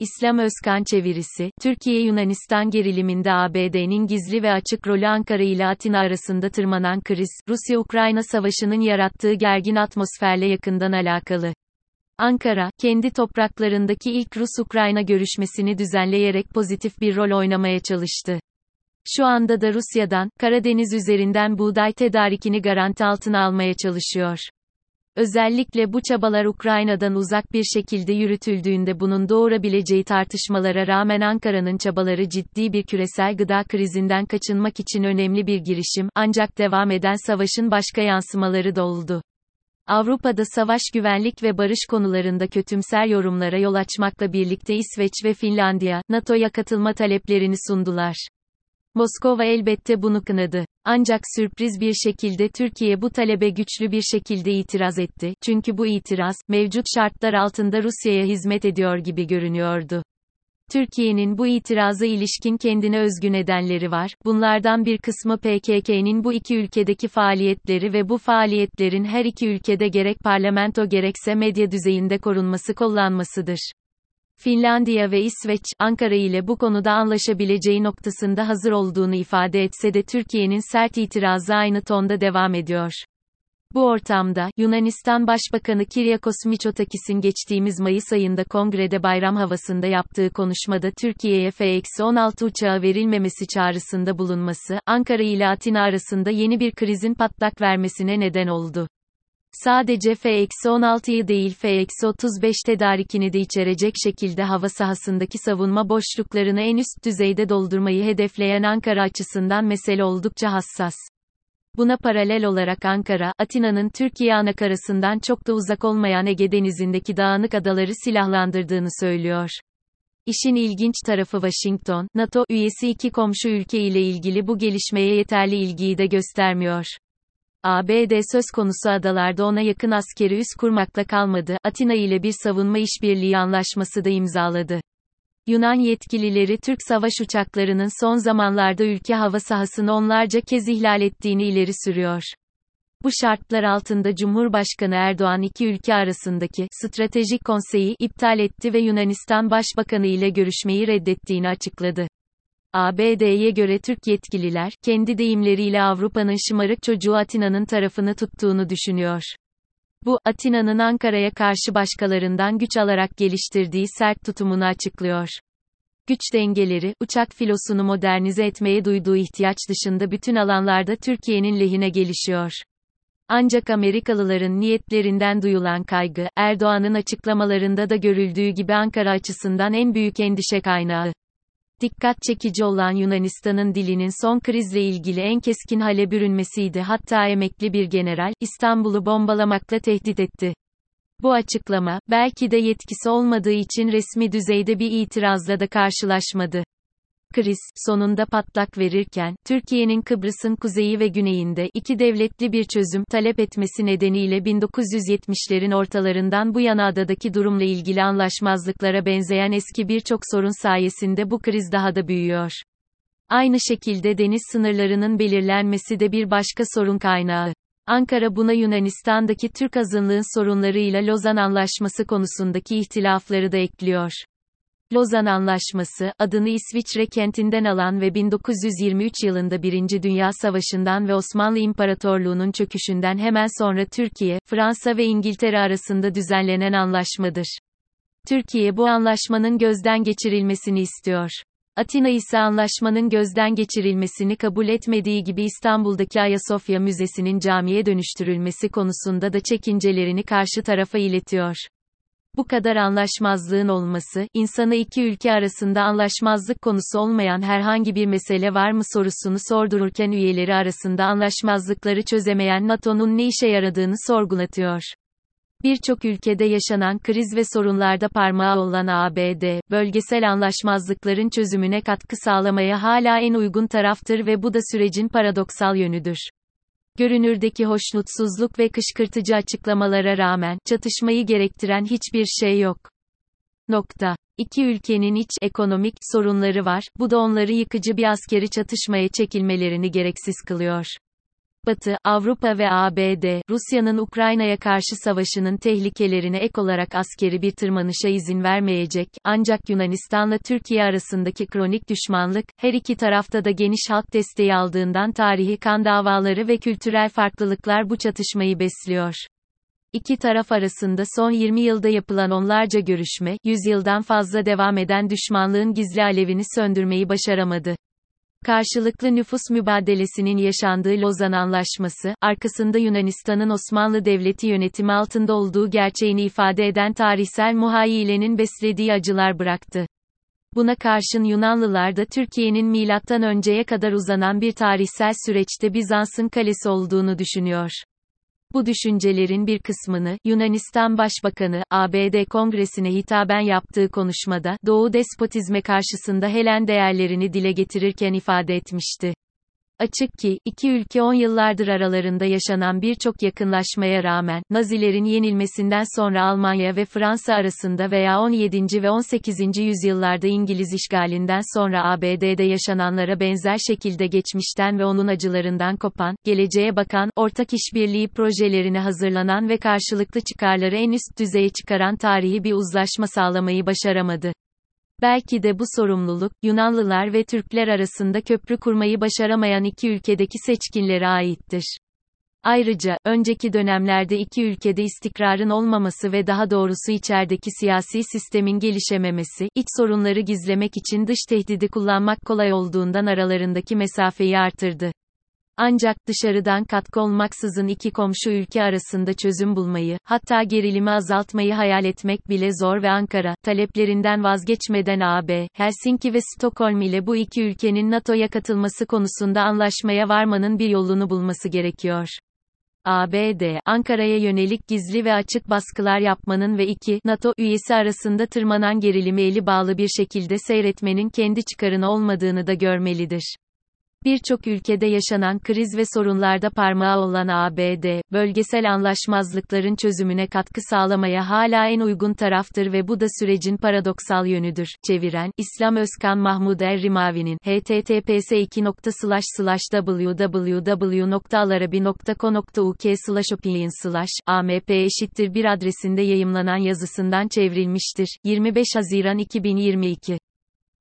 İslam Özkan çevirisi, Türkiye-Yunanistan geriliminde ABD'nin gizli ve açık rolü Ankara ile Atina arasında tırmanan kriz, Rusya-Ukrayna savaşının yarattığı gergin atmosferle yakından alakalı. Ankara, kendi topraklarındaki ilk Rus-Ukrayna görüşmesini düzenleyerek pozitif bir rol oynamaya çalıştı. Şu anda da Rusya'dan, Karadeniz üzerinden buğday tedarikini garanti altına almaya çalışıyor. Özellikle bu çabalar Ukrayna'dan uzak bir şekilde yürütüldüğünde bunun doğurabileceği tartışmalara rağmen Ankara'nın çabaları ciddi bir küresel gıda krizinden kaçınmak için önemli bir girişim, ancak devam eden savaşın başka yansımaları da oldu. Avrupa'da savaş güvenlik ve barış konularında kötümser yorumlara yol açmakla birlikte İsveç ve Finlandiya, NATO'ya katılma taleplerini sundular. Moskova elbette bunu kınadı. Ancak sürpriz bir şekilde Türkiye bu talebe güçlü bir şekilde itiraz etti. Çünkü bu itiraz, mevcut şartlar altında Rusya'ya hizmet ediyor gibi görünüyordu. Türkiye'nin bu itirazı ilişkin kendine özgü nedenleri var. Bunlardan bir kısmı PKK'nin bu iki ülkedeki faaliyetleri ve bu faaliyetlerin her iki ülkede gerek parlamento gerekse medya düzeyinde korunması kollanmasıdır. Finlandiya ve İsveç, Ankara ile bu konuda anlaşabileceği noktasında hazır olduğunu ifade etse de Türkiye'nin sert itirazı aynı tonda devam ediyor. Bu ortamda, Yunanistan Başbakanı Kyriakos Mitsotakis'in geçtiğimiz Mayıs ayında kongrede bayram havasında yaptığı konuşmada Türkiye'ye F-16 uçağı verilmemesi çağrısında bulunması, Ankara ile Atina arasında yeni bir krizin patlak vermesine neden oldu. Sadece F-16'yı değil F-35 tedarikini de içerecek şekilde hava sahasındaki savunma boşluklarını en üst düzeyde doldurmayı hedefleyen Ankara açısından mesele oldukça hassas. Buna paralel olarak Ankara, Atina'nın Türkiye anakarasından çok da uzak olmayan Ege Denizi'ndeki dağınık adaları silahlandırdığını söylüyor. İşin ilginç tarafı Washington, NATO üyesi iki komşu ülke ile ilgili bu gelişmeye yeterli ilgiyi de göstermiyor. ABD söz konusu adalarda ona yakın askeri üs kurmakla kalmadı, Atina ile bir savunma işbirliği anlaşması da imzaladı. Yunan yetkilileri Türk savaş uçaklarının son zamanlarda ülke hava sahasını onlarca kez ihlal ettiğini ileri sürüyor. Bu şartlar altında Cumhurbaşkanı Erdoğan iki ülke arasındaki stratejik konseyi iptal etti ve Yunanistan Başbakanı ile görüşmeyi reddettiğini açıkladı. ABD'ye göre Türk yetkililer, kendi deyimleriyle Avrupa'nın şımarık çocuğu Atina'nın tarafını tuttuğunu düşünüyor. Bu, Atina'nın Ankara'ya karşı başkalarından güç alarak geliştirdiği sert tutumunu açıklıyor. Güç dengeleri, uçak filosunu modernize etmeye duyduğu ihtiyaç dışında bütün alanlarda Türkiye'nin lehine gelişiyor. Ancak Amerikalıların niyetlerinden duyulan kaygı, Erdoğan'ın açıklamalarında da görüldüğü gibi Ankara açısından en büyük endişe kaynağı. Dikkat çekici olan Yunanistan'ın dilinin son krizle ilgili en keskin hale bürünmesiydi hatta emekli bir general, İstanbul'u bombalamakla tehdit etti. Bu açıklama, belki de yetkisi olmadığı için resmi düzeyde bir itirazla da karşılaşmadı kriz, sonunda patlak verirken, Türkiye'nin Kıbrıs'ın kuzeyi ve güneyinde iki devletli bir çözüm talep etmesi nedeniyle 1970'lerin ortalarından bu yana adadaki durumla ilgili anlaşmazlıklara benzeyen eski birçok sorun sayesinde bu kriz daha da büyüyor. Aynı şekilde deniz sınırlarının belirlenmesi de bir başka sorun kaynağı. Ankara buna Yunanistan'daki Türk azınlığın sorunlarıyla Lozan Anlaşması konusundaki ihtilafları da ekliyor. Lozan Anlaşması, adını İsviçre kentinden alan ve 1923 yılında Birinci Dünya Savaşı'ndan ve Osmanlı İmparatorluğu'nun çöküşünden hemen sonra Türkiye, Fransa ve İngiltere arasında düzenlenen anlaşmadır. Türkiye bu anlaşmanın gözden geçirilmesini istiyor. Atina ise anlaşmanın gözden geçirilmesini kabul etmediği gibi İstanbul'daki Ayasofya Müzesi'nin camiye dönüştürülmesi konusunda da çekincelerini karşı tarafa iletiyor. Bu kadar anlaşmazlığın olması, insana iki ülke arasında anlaşmazlık konusu olmayan herhangi bir mesele var mı sorusunu sordururken üyeleri arasında anlaşmazlıkları çözemeyen NATO'nun ne işe yaradığını sorgulatıyor. Birçok ülkede yaşanan kriz ve sorunlarda parmağı olan ABD, bölgesel anlaşmazlıkların çözümüne katkı sağlamaya hala en uygun taraftır ve bu da sürecin paradoksal yönüdür. Görünürdeki hoşnutsuzluk ve kışkırtıcı açıklamalara rağmen, çatışmayı gerektiren hiçbir şey yok. Nokta. İki ülkenin iç ekonomik sorunları var, bu da onları yıkıcı bir askeri çatışmaya çekilmelerini gereksiz kılıyor. Batı, Avrupa ve ABD, Rusya'nın Ukrayna'ya karşı savaşının tehlikelerine ek olarak askeri bir tırmanışa izin vermeyecek, ancak Yunanistan'la Türkiye arasındaki kronik düşmanlık, her iki tarafta da geniş halk desteği aldığından tarihi kan davaları ve kültürel farklılıklar bu çatışmayı besliyor. İki taraf arasında son 20 yılda yapılan onlarca görüşme, 100 yıldan fazla devam eden düşmanlığın gizli alevini söndürmeyi başaramadı. Karşılıklı nüfus mübadelesinin yaşandığı Lozan Anlaşması, arkasında Yunanistan'ın Osmanlı Devleti yönetimi altında olduğu gerçeğini ifade eden tarihsel muhayyilenin beslediği acılar bıraktı. Buna karşın Yunanlılar da Türkiye'nin milattan önceye kadar uzanan bir tarihsel süreçte Bizans'ın kalesi olduğunu düşünüyor. Bu düşüncelerin bir kısmını, Yunanistan Başbakanı, ABD Kongresine hitaben yaptığı konuşmada, Doğu despotizme karşısında Helen değerlerini dile getirirken ifade etmişti. Açık ki, iki ülke 10 yıllardır aralarında yaşanan birçok yakınlaşmaya rağmen, Nazilerin yenilmesinden sonra Almanya ve Fransa arasında veya 17. ve 18. yüzyıllarda İngiliz işgalinden sonra ABD'de yaşananlara benzer şekilde geçmişten ve onun acılarından kopan, geleceğe bakan, ortak işbirliği projelerine hazırlanan ve karşılıklı çıkarları en üst düzeye çıkaran tarihi bir uzlaşma sağlamayı başaramadı. Belki de bu sorumluluk, Yunanlılar ve Türkler arasında köprü kurmayı başaramayan iki ülkedeki seçkinlere aittir. Ayrıca, önceki dönemlerde iki ülkede istikrarın olmaması ve daha doğrusu içerideki siyasi sistemin gelişememesi, iç sorunları gizlemek için dış tehdidi kullanmak kolay olduğundan aralarındaki mesafeyi artırdı. Ancak dışarıdan katkı olmaksızın iki komşu ülke arasında çözüm bulmayı, hatta gerilimi azaltmayı hayal etmek bile zor ve Ankara, taleplerinden vazgeçmeden AB, Helsinki ve Stockholm ile bu iki ülkenin NATO'ya katılması konusunda anlaşmaya varmanın bir yolunu bulması gerekiyor. ABD, Ankara'ya yönelik gizli ve açık baskılar yapmanın ve iki, NATO üyesi arasında tırmanan gerilimi eli bağlı bir şekilde seyretmenin kendi çıkarına olmadığını da görmelidir. Birçok ülkede yaşanan kriz ve sorunlarda parmağı olan ABD, bölgesel anlaşmazlıkların çözümüne katkı sağlamaya hala en uygun taraftır ve bu da sürecin paradoksal yönüdür. Çeviren, İslam Özkan Mahmud Errimavi'nin, https www.alarabi.co.uk amp eşittir bir adresinde yayımlanan yazısından çevrilmiştir. 25 Haziran 2022